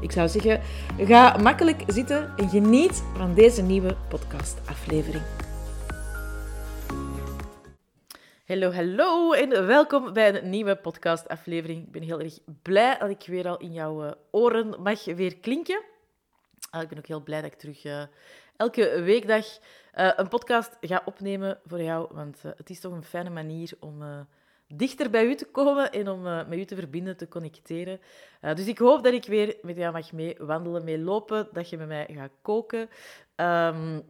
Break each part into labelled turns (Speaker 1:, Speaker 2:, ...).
Speaker 1: Ik zou zeggen, ga makkelijk zitten en geniet van deze nieuwe podcastaflevering. Hallo, hallo en welkom bij een nieuwe podcastaflevering. Ik ben heel erg blij dat ik weer al in jouw eh, oren mag weer klinken. Ah, ik ben ook heel blij dat ik terug uh, elke weekdag uh, een podcast ga opnemen voor jou, want het is toch een fijne manier om dichter bij u te komen en om uh, met u te verbinden, te connecteren. Uh, dus ik hoop dat ik weer met jou mag mee wandelen, mee lopen, dat je met mij gaat koken. Um,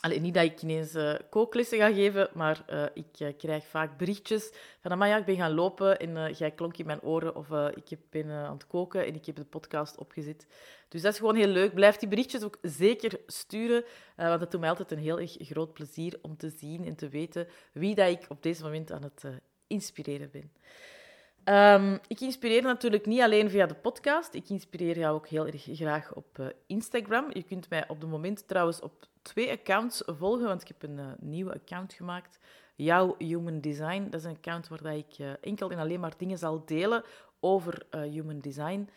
Speaker 1: Allee, niet dat ik ineens uh, kooklessen ga geven, maar ik krijg vaak berichtjes van Amaya, ik ben gaan lopen en jij klonk in mijn oren of ik ben aan het koken en ik heb de podcast opgezet. Dus dat is gewoon heel leuk. Blijf die berichtjes ook zeker sturen, want het doet mij altijd een heel erg groot plezier om te zien en te weten wie dat ik op deze moment aan het inspireren ben. Um, ik inspireer natuurlijk niet alleen via de podcast. Ik inspireer jou ook heel erg graag op uh, Instagram. Je kunt mij op het moment trouwens op twee accounts volgen, want ik heb een uh, nieuwe account gemaakt. Jouw Human Design. Dat is een account waar ik uh, enkel en alleen maar dingen zal delen over Human Design.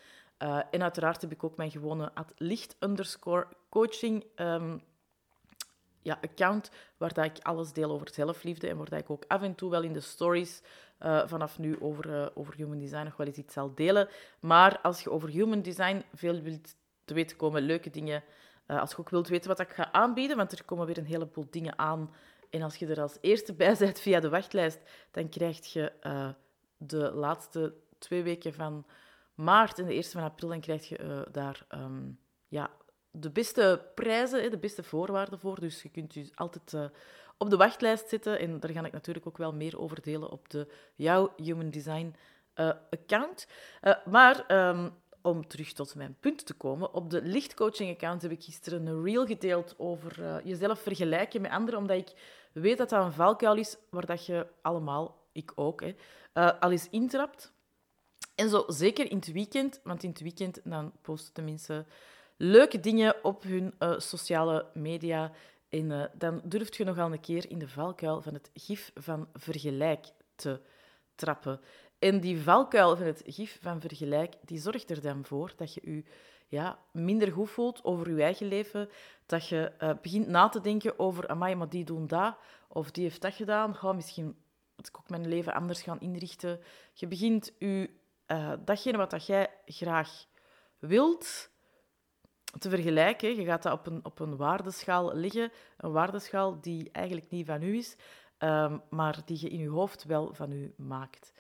Speaker 1: en uiteraard heb ik ook mijn gewone licht underscore coaching um, ja, account waar dat ik alles deel over zelfliefde en waar dat ik ook af en toe wel in de stories uh, vanaf nu over, uh, over human design nog wel eens iets zal delen. Maar als je over human design veel wilt te weten komen, leuke dingen, uh, als je ook wilt weten wat ik ga aanbieden, want er komen weer een heleboel dingen aan. En als je er als eerste bij bent via de wachtlijst, dan krijg je de laatste twee weken van maart en de eerste van april, dan krijg je daar um, ja, de beste prijzen, de beste voorwaarden voor. Dus je kunt je altijd uh, op de wachtlijst zitten. En daar ga ik natuurlijk ook wel meer over delen op de jouw Human Design uh, account. Uh, maar um, om terug tot mijn punt te komen, op de lichtcoaching account heb ik gisteren een reel gedeeld over jezelf vergelijken met anderen, omdat ik weet dat dat een valkuil is waar dat je allemaal, ik ook, hè, al eens intrapt. En zo zeker in het weekend, want in het weekend dan posten tenminste leuke dingen op hun uh, sociale media. En uh, dan durft je nogal een keer in de valkuil van het gif van vergelijk te trappen. En die valkuil van het gif van vergelijk, die zorgt er dan voor dat je je ja, minder goed voelt over je eigen leven. Dat je uh, begint na te denken over, amai, maar die doen dat, of die heeft dat gedaan. Ga misschien moet ik ook mijn leven anders gaan inrichten. Je begint je, datgene wat dat jij graag wilt, te vergelijken. Je gaat dat op een, op een waardeschaal liggen, een waardeschaal die eigenlijk niet van u is, um, maar die je in je hoofd wel van u maakt.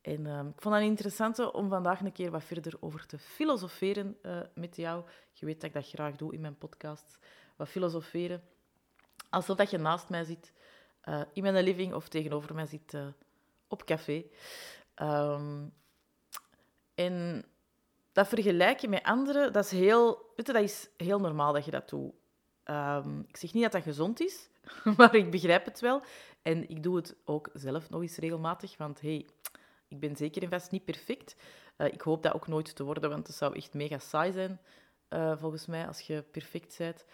Speaker 1: En um, ik vond het interessant om vandaag een keer wat verder over te filosoferen uh, met jou. Je weet dat ik dat graag doe in mijn podcast, wat filosoferen. Alsof dat je naast mij zit, uh, in mijn living of tegenover mij zit uh, op café. Um, en dat vergelijken met anderen, dat is heel, dat is heel normaal dat je dat doet. Um, ik zeg niet dat dat gezond is, maar ik begrijp het wel. En ik doe het ook zelf nog eens regelmatig, want hey, ik ben zeker en vast niet perfect. Uh, ik hoop dat ook nooit te worden, want het zou echt mega saai zijn, uh, volgens mij, als je perfect bent.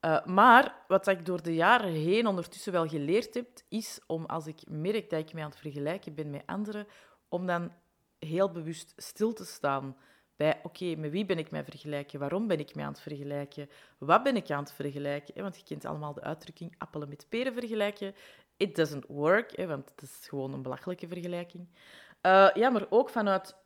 Speaker 1: Uh, maar wat ik door de jaren heen ondertussen wel geleerd heb, is om als ik merk dat ik mij aan het vergelijken ben met anderen, om dan heel bewust stil te staan oké, met wie ben ik mij vergelijken? Waarom ben ik mij aan het vergelijken? Wat ben ik aan het vergelijken? Want je kent allemaal de uitdrukking appelen met peren vergelijken. It doesn't work, want het is gewoon een belachelijke vergelijking. Uh, ja, maar ook vanuit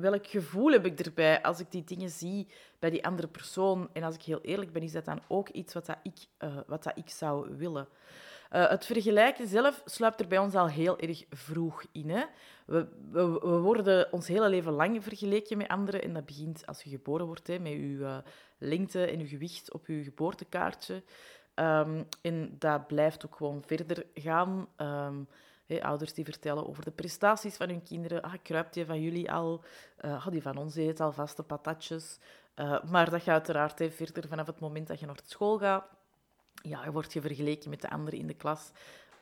Speaker 1: welk gevoel heb ik erbij als ik die dingen zie bij die andere persoon? En als ik heel eerlijk ben, is dat dan ook iets wat dat ik, uh, wat dat ik zou willen. Uh, het vergelijken zelf sluipt er bij ons al heel erg vroeg in. Hè? We, we, worden ons hele leven lang vergeleken met anderen. En dat begint als je geboren wordt, hè, met je uh, lengte en je gewicht op je geboortekaartje. Um, en dat blijft ook gewoon verder gaan. Um, ouders die vertellen over de prestaties van hun kinderen. Ah, kruipt die van jullie al? Uh, die van ons eet al vaste patatjes. Maar dat gaat uiteraard hè, verder vanaf het moment dat je naar school gaat ja, wordt je vergeleken met de anderen in de klas.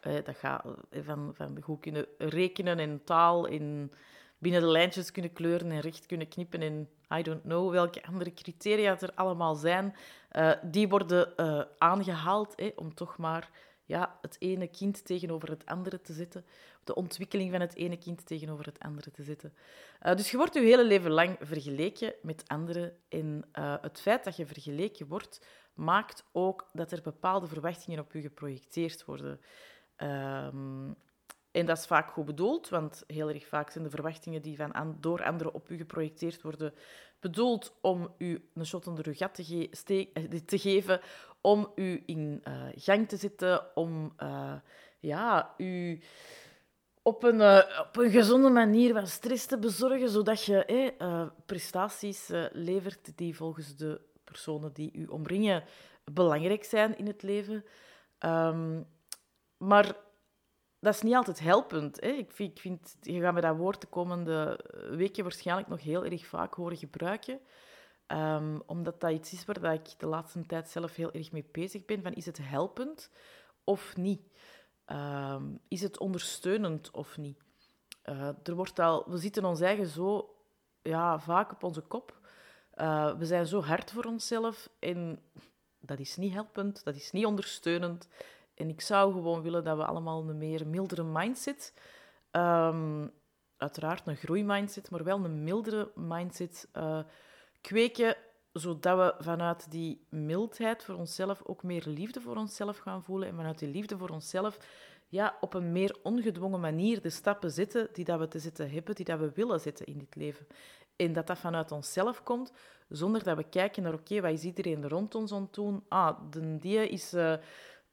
Speaker 1: Uh, dat gaat van, van goed kunnen rekenen en taal, in binnen de lijntjes kunnen kleuren en recht kunnen knippen en I don't know welke andere criteria er allemaal zijn. Uh, die worden aangehaald om toch maar ja, het ene kind tegenover het andere te zetten. De ontwikkeling van het ene kind tegenover het andere te zetten. Dus je wordt je hele leven lang vergeleken met anderen. En het feit dat je vergeleken wordt, maakt ook dat er bepaalde verwachtingen op je geprojecteerd worden. Ehm, en dat is vaak goed bedoeld, want heel erg vaak zijn de verwachtingen die van door anderen op u geprojecteerd worden bedoeld om u een shot onder uw gat te, eh, te geven, om u in uh, gang te zetten, om uh, ja, u op een, op een gezonde manier wat stress te bezorgen, zodat je prestaties levert die volgens de personen die u omringen belangrijk zijn in het leven. Um, maar dat is niet altijd helpend. Hè. Ik, vind, ik vind, je gaat me dat woord de komende weken waarschijnlijk nog heel erg vaak horen gebruiken. Um, omdat dat iets is waar ik de laatste tijd zelf heel erg mee bezig ben. Van, is het helpend of niet? Um, is het ondersteunend of niet? Uh, er wordt al, we zitten ons eigen zo ja, vaak op onze kop. Uh, we zijn zo hard voor onszelf en dat is niet helpend, dat is niet ondersteunend. En ik zou gewoon willen dat we allemaal een meer mildere mindset, um, uiteraard een groeimindset, maar wel een mildere mindset uh, kweken, zodat we vanuit die mildheid voor onszelf ook meer liefde voor onszelf gaan voelen. En vanuit die liefde voor onszelf ja, op een meer ongedwongen manier de stappen zetten die dat we te zetten hebben, die dat we willen zetten in dit leven. En dat dat vanuit onszelf komt, zonder dat we kijken naar, oké, wat is iedereen rond ons aan het doen? Ah, de die is... Uh,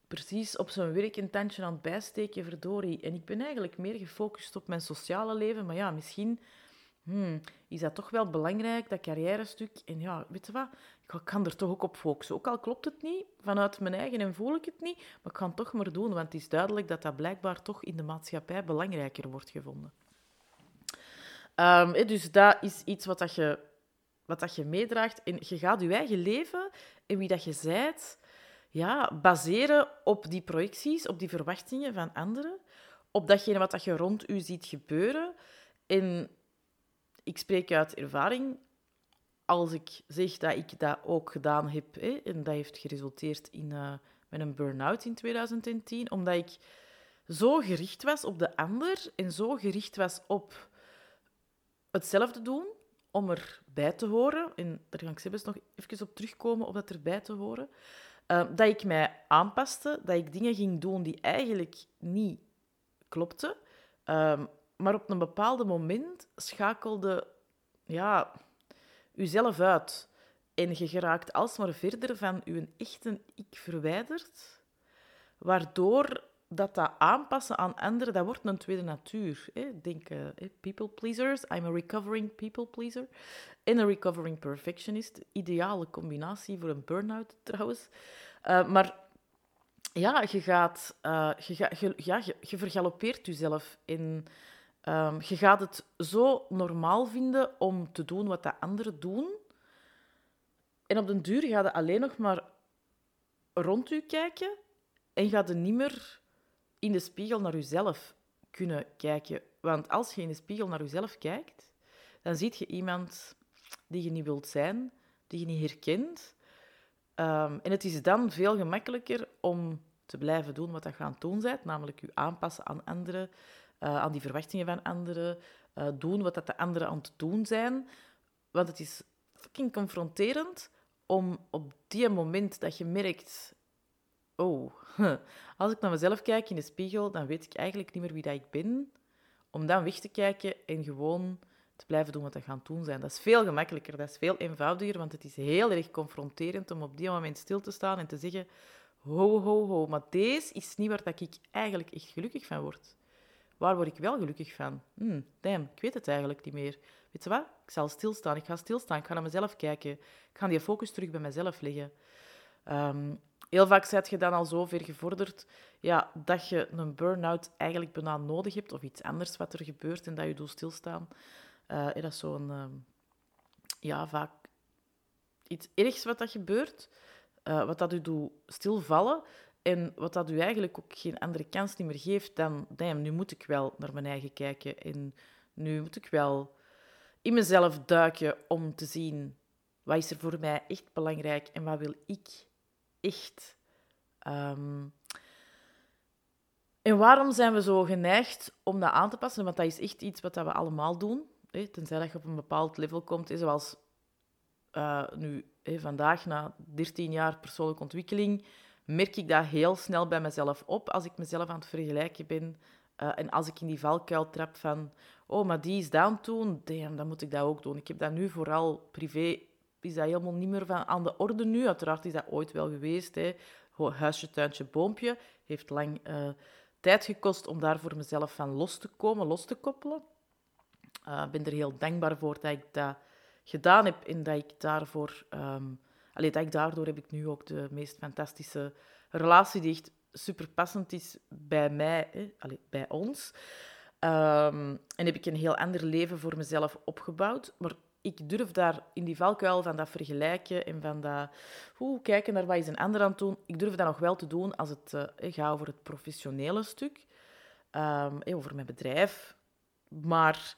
Speaker 1: precies op zijn werk een tandje aan het bijsteken, verdorie. En ik ben eigenlijk meer gefocust op mijn sociale leven. Maar ja, misschien hmm, is dat toch wel belangrijk, dat carrière-stuk. En ja, weet je wat? Ik kan er toch ook op focussen. Ook al klopt het niet, vanuit mijn eigen en voel ik het niet, maar ik kan het toch maar doen, want het is duidelijk dat dat blijkbaar toch in de maatschappij belangrijker wordt gevonden. Um, dus dat is iets wat, dat je, wat dat je meedraagt. En je gaat je eigen leven en wie dat je zijt, ja, baseren op die projecties, op die verwachtingen van anderen, op datgene wat dat je rond u ziet gebeuren. En ik spreek uit ervaring, als ik zeg dat ik dat ook gedaan heb, hè, en dat heeft geresulteerd in uh, met een burn-out in 2010, omdat ik zo gericht was op de ander en zo gericht was op hetzelfde doen, om erbij te horen. En daar ga ik zelfs nog even op terugkomen, op dat erbij te horen. Ehm, dat ik mij aanpaste, dat ik dingen ging doen die eigenlijk niet klopten. Um, maar op een bepaald moment schakelde ja, jezelf uit. En je geraakt alsmaar verder van je echte ik verwijderd. Waardoor dat, dat aanpassen aan anderen, dat wordt een tweede natuur. Hè. Denk, uh, people pleasers. I'm a recovering people pleaser. En een recovering perfectionist. Ideale combinatie voor een burn-out trouwens. Uh, maar ja, je gaat... Uh, je, ga, je, ja, je, vergalopeert jezelf in... Um, je gaat het zo normaal vinden om te doen wat de anderen doen. En op den duur ga je alleen nog maar rond u kijken en ga je niet meer in de spiegel naar jezelf kunnen kijken. Want als je in de spiegel naar jezelf kijkt, dan zie je iemand die je niet wilt zijn, die je niet herkent. Um, en het is dan veel gemakkelijker om te blijven doen wat je aan het doen bent, namelijk je aanpassen aan anderen, uh, aan die verwachtingen van anderen, uh, doen wat dat de anderen aan het doen zijn. Want het is fucking confronterend om op die moment dat je merkt oh, als ik naar mezelf kijk in de spiegel, dan weet ik eigenlijk niet meer wie dat ik ben. Om dan weg te kijken en gewoon te blijven doen wat we gaan doen zijn. Dat is veel gemakkelijker, dat is veel eenvoudiger, want het is heel erg confronterend om op die moment stil te staan en te zeggen ho, ho, ho, maar deze is niet waar dat ik eigenlijk echt gelukkig van word. Waar word ik wel gelukkig van? Hmm, damn, ik weet het eigenlijk niet meer. Weet je wat? Ik zal stilstaan, ik ga stilstaan, ik ga naar mezelf kijken. Ik ga die focus terug bij mezelf leggen. Um, Heel vaak zet je dan al zo ver gevorderd ja, dat je een burn-out eigenlijk bijna nodig hebt, of iets anders wat er gebeurt en dat je doet stilstaan. Uh, dat is zo'n, uh, ja, vaak iets ergs wat dat gebeurt, uh, wat dat je doet stilvallen, En wat dat u eigenlijk ook geen andere kans niet meer geeft dan, nu moet ik wel naar mijn eigen kijken. En nu moet ik wel in mezelf duiken om te zien wat is er voor mij echt belangrijk en wat wil ik echt. Um, en waarom zijn we zo geneigd om dat aan te passen? Want dat is echt iets wat we allemaal doen. Hè? Tenzij dat je op een bepaald level komt, zoals uh, nu hè, vandaag na 13 jaar persoonlijke ontwikkeling, merk ik dat heel snel bij mezelf op als ik mezelf aan het vergelijken ben. Uh, en als ik in die valkuil trap van, oh, maar die is dat aan doen, dan moet ik dat ook doen. Ik heb dat nu vooral privé, is dat helemaal niet meer van aan de orde nu. Uiteraard is dat ooit wel geweest. Hè. Huisje, tuintje, boompje. Heeft lang uh, tijd gekost om daar voor mezelf van los te komen, los te koppelen. Ik uh, ben er heel dankbaar voor dat ik dat gedaan heb en dat ik daarvoor... Um, dat ik daardoor heb ik nu ook de meest fantastische relatie die echt super passend is bij mij, bij ons. Um, en heb ik een heel ander leven voor mezelf opgebouwd. Maar ik durf daar in die valkuil van dat vergelijken en van dat hoe, kijken naar wat is een ander aan het doen. Ik durf dat nog wel te doen als het uh, gaat over het professionele stuk, um, over mijn bedrijf. Maar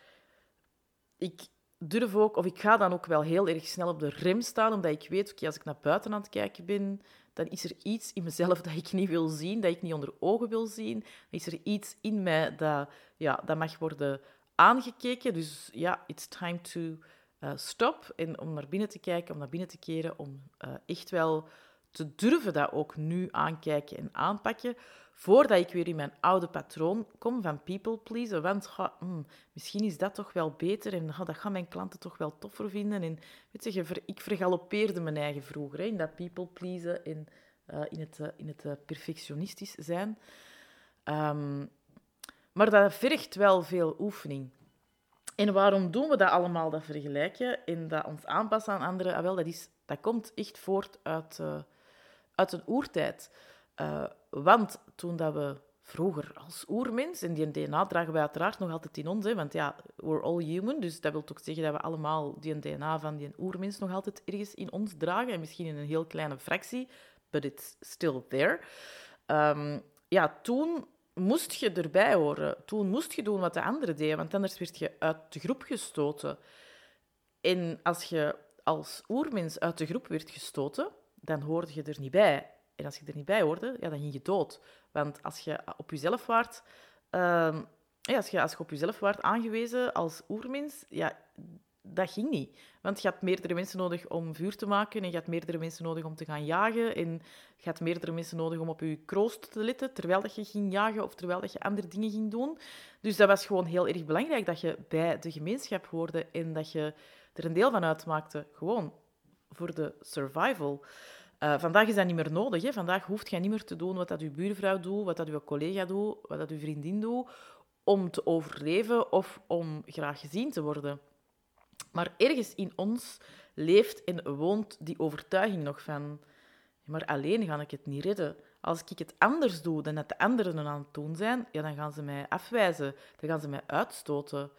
Speaker 1: ik durf ook, of ik ga dan ook wel heel erg snel op de rem staan, omdat ik weet, oké, als ik naar buiten aan het kijken ben, dan is er iets in mezelf dat ik niet wil zien, dat ik niet onder ogen wil zien. Dan is er iets in mij dat, ja, dat mag worden aangekeken. Dus ja, it's time to uh, stop. En om naar binnen te kijken, om naar binnen te keren, om uh, echt wel te durven dat ook nu aankijken en aanpakken, voordat ik weer in mijn oude patroon kom van people pleasen. Want hmm, misschien is dat toch wel beter en dat gaan mijn klanten toch wel toffer vinden. En weet je, ik vergalopeerde mijn eigen vroeger in dat people pleasen en uh, in het, in het perfectionistisch zijn. Um, maar dat vergt wel veel oefening. En waarom doen we dat allemaal, dat vergelijken en dat ons aanpassen aan anderen? Ah, wel, dat, is, dat komt echt voort uit, uit een oertijd. Uh, want toen dat we vroeger als oermens, en die DNA dragen wij uiteraard nog altijd in ons, hè, want ja, we're all human, dus dat wil toch zeggen dat we allemaal die DNA van die oermens nog altijd ergens in ons dragen, en misschien in een heel kleine fractie, but it's still there. Um, ja, toen moest je erbij horen. Toen moest je doen wat de anderen deden, want anders werd je uit de groep gestoten. En als je als oermens uit de groep werd gestoten, dan hoorde je er niet bij. En als je er niet bij hoorde, ja, dan ging je dood. Want als je op jezelf waart, uh, ja, als, je, als op jezelf waart aangewezen als oermens, ja, dat ging niet. Want je had meerdere mensen nodig om vuur te maken en je had meerdere mensen nodig om te gaan jagen en je had meerdere mensen nodig om op je kroost te letten terwijl dat je ging jagen of terwijl dat je andere dingen ging doen. Dus dat was gewoon heel erg belangrijk dat je bij de gemeenschap hoorde en dat je er een deel van uitmaakte, gewoon voor de survival. Uh, vandaag is dat niet meer nodig. Hè. Vandaag hoeft je niet meer te doen wat dat uw buurvrouw doet, wat dat uw collega doet, wat dat uw vriendin doet, om te overleven of om graag gezien te worden. Maar ergens in ons leeft en woont die overtuiging nog van... Maar alleen ga ik het niet redden. Als ik het anders doe dan dat de anderen aan het doen zijn, ja, dan gaan ze mij afwijzen. Dan gaan ze mij uitstoten.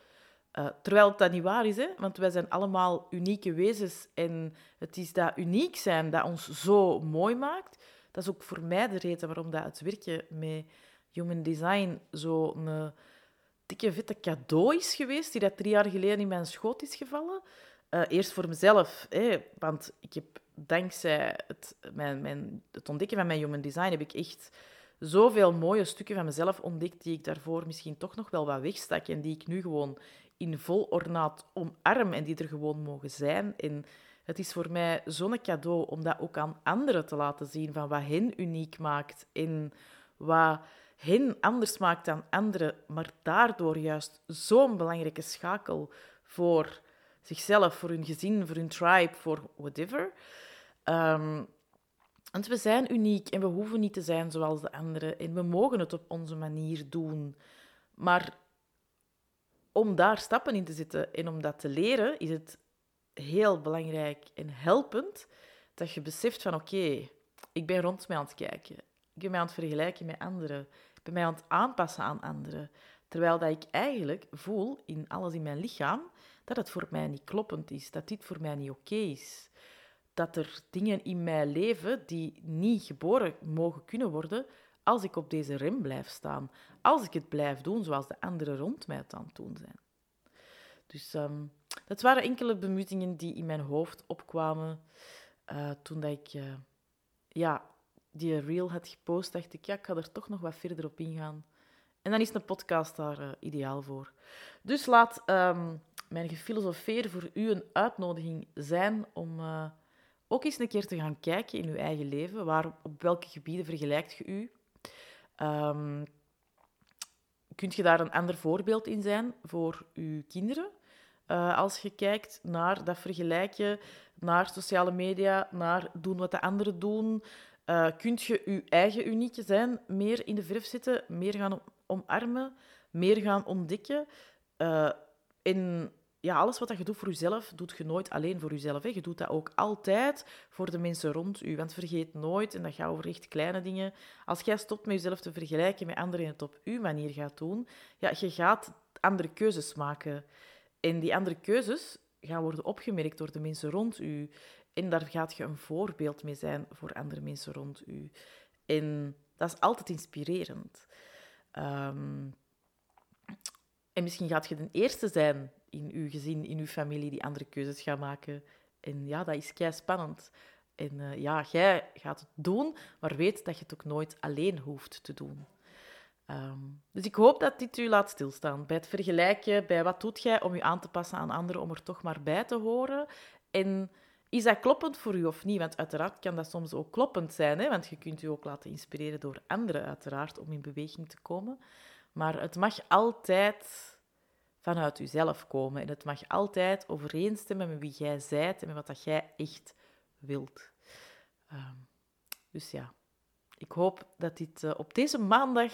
Speaker 1: Uh, terwijl dat niet waar is, hè? want wij zijn allemaal unieke wezens en het is dat uniek zijn dat ons zo mooi maakt. Dat is ook voor mij de reden waarom dat het werken met Human Design zo'n dikke vette cadeau is geweest, die dat drie jaar geleden in mijn schoot is gevallen. Uh, eerst voor mezelf, hè, want ik heb dankzij het, mijn, mijn, het ontdekken van mijn Human Design heb ik echt zoveel mooie stukken van mezelf ontdekt die ik daarvoor misschien toch nog wel wat wegstak en die ik nu gewoon in vol ornaat omarm en die er gewoon mogen zijn. En het is voor mij zo'n cadeau om dat ook aan anderen te laten zien, van wat hen uniek maakt en wat hen anders maakt dan anderen, maar daardoor juist zo'n belangrijke schakel voor zichzelf, voor hun gezin, voor hun tribe, voor whatever. Um, want we zijn uniek en we hoeven niet te zijn zoals de anderen en we mogen het op onze manier doen. Maar om daar stappen in te zetten en om dat te leren, is het heel belangrijk en helpend dat je beseft van oké, ik ben rond mij aan het kijken. Ik ben mij aan het vergelijken met anderen. Ben mij aan het aanpassen aan anderen. Terwijl dat ik eigenlijk voel in alles in mijn lichaam dat het voor mij niet kloppend is, dat dit voor mij niet oké is. dat er dingen in mijn leven die niet geboren mogen kunnen worden als ik op deze rem blijf staan. Als ik het blijf doen zoals de anderen rond mij het aan het doen zijn. Dus um, dat waren enkele bemoedigingen die in mijn hoofd opkwamen uh, toen dat ik uh, ja, die reel had gepost. Dacht ik, ja, ik ga er toch nog wat verder op ingaan. En dan is een podcast daar uh, ideaal voor. Dus laat um, mijn gefilosofeer voor u een uitnodiging zijn om ook eens een keer te gaan kijken in uw eigen leven. Waar, op welke gebieden vergelijkt je u? Um, kunt je daar een ander voorbeeld in zijn voor uw kinderen? Uh, als je kijkt naar dat vergelijken, naar sociale media, naar doen wat de anderen doen, uh, kunt je je eigen unieke zijn meer in de verf zetten, meer gaan omarmen, meer gaan ontdekken. Uh, in ja, alles wat je doet voor jezelf, doet je nooit alleen voor jezelf. Hè. Je doet dat ook altijd voor de mensen rond u. Want vergeet nooit, en dat gaat over echt kleine dingen, als jij stopt met jezelf te vergelijken met anderen en het op uw manier gaat doen, ja, je gaat andere keuzes maken. En die andere keuzes gaan worden opgemerkt door de mensen rond u. En daar gaat je een voorbeeld mee zijn voor andere mensen rond u. En dat is altijd inspirerend. Um, en misschien gaat je de eerste zijn in uw gezin, in uw familie, die andere keuzes gaat maken. En ja, dat is kei spannend. En uh, ja, jij gaat het doen, maar weet dat je het ook nooit alleen hoeft te doen. Um, dus ik hoop dat dit u laat stilstaan bij het vergelijken, bij wat doet jij om je aan te passen aan anderen, om er toch maar bij te horen. En is dat kloppend voor u of niet? Want uiteraard kan dat soms ook kloppend zijn, hè? want je kunt u ook laten inspireren door anderen, uiteraard, om in beweging te komen. Maar het mag altijd vanuit jezelf komen. En het mag altijd overeenstemmen met wie jij zijt en met wat dat jij echt wilt. Ehm, dus ja, ik hoop dat dit uh, op deze maandag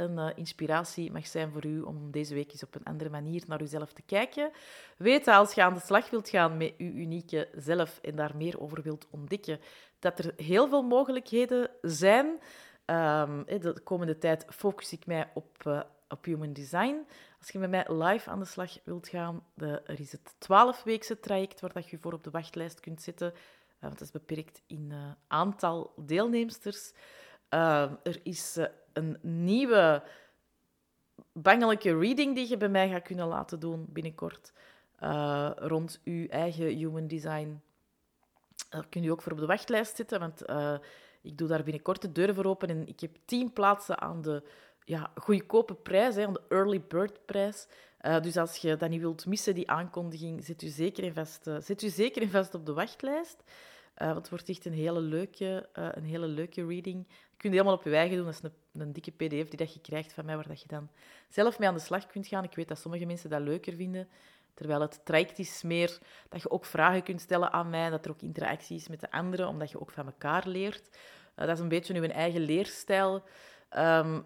Speaker 1: een uh, inspiratie mag zijn voor u om deze week eens op een andere manier naar uzelf te kijken. Weet als je aan de slag wilt gaan met je unieke zelf en daar meer over wilt ontdekken, dat er heel veel mogelijkheden zijn. Um, de komende tijd focus ik mij op, uh, op human design. Als je met mij live aan de slag wilt gaan, de, er is het 12-weekse traject waar dat je voor op de wachtlijst kunt zitten. Uh, want dat is beperkt in aantal deelnemsters. Uh, er is een nieuwe bangelijke reading die je bij mij gaat kunnen laten doen binnenkort. rond uw eigen human design. Daar kun je ook voor op de wachtlijst zitten, want ik doe daar binnenkort de deuren voor open en ik heb tien plaatsen aan de ja, goedkope prijs, hè, de early bird prijs. Dus als je dat niet wilt missen, die aankondiging, zet u zeker in vast, zet u zeker in vast op de wachtlijst. Uh, het wordt echt een hele leuke, een hele leuke reading. Je kunt het helemaal op je eigen doen. Dat is een, een dikke pdf die dat je krijgt van mij, waar dat je dan zelf mee aan de slag kunt gaan. Ik weet dat sommige mensen dat leuker vinden. Terwijl het traject is meer dat je ook vragen kunt stellen aan mij, dat er ook interactie is met de anderen, omdat je ook van elkaar leert. dat is een beetje uw eigen leerstijl. Um,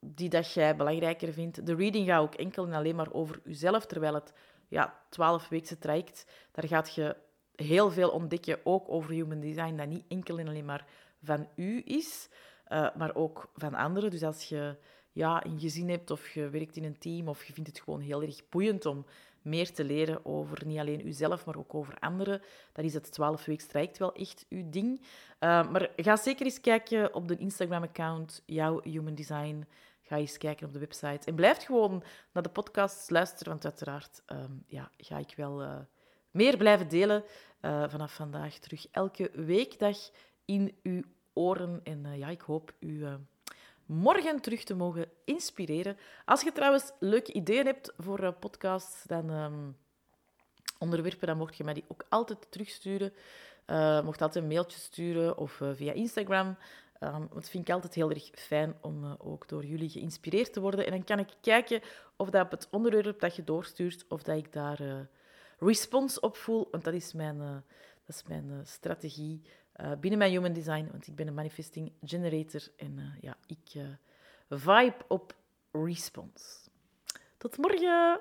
Speaker 1: die dat jij belangrijker vindt. De reading gaat ook enkel en alleen maar over jezelf, terwijl het ja, 12 weekse traject, daar gaat je heel veel ontdekken, ook over human design, dat niet enkel en alleen maar van u is, uh, maar ook van anderen. Dus als je ja, een gezin hebt of je werkt in een team of je vindt het gewoon heel erg boeiend om meer te leren over niet alleen uzelf, maar ook over anderen, dan is het 12 weeks traject wel echt uw ding. Uh, maar ga zeker eens kijken op de Instagram-account, jouw Human Design. Ga eens kijken op de website. En blijf gewoon naar de podcasts luisteren, want uiteraard um, ja, ga ik wel uh, meer blijven delen uh, vanaf vandaag terug. Elke weekdag in uw oren. En uh, ja, ik hoop u morgen terug te mogen inspireren. Als je trouwens leuke ideeën hebt voor podcasts, dan um, onderwerpen, dan mocht je mij die ook altijd terugsturen. Mocht altijd een mailtje sturen of via Instagram. Um, dat vind ik altijd heel erg fijn om ook door jullie geïnspireerd te worden. En dan kan ik kijken of dat op het onderwerp dat je doorstuurt, of dat ik daar respons op voel. Want dat is mijn, uh, dat is mijn strategie binnen mijn Human Design. Want ik ben een manifesting generator en ja, ik vibe op respons. Tot morgen!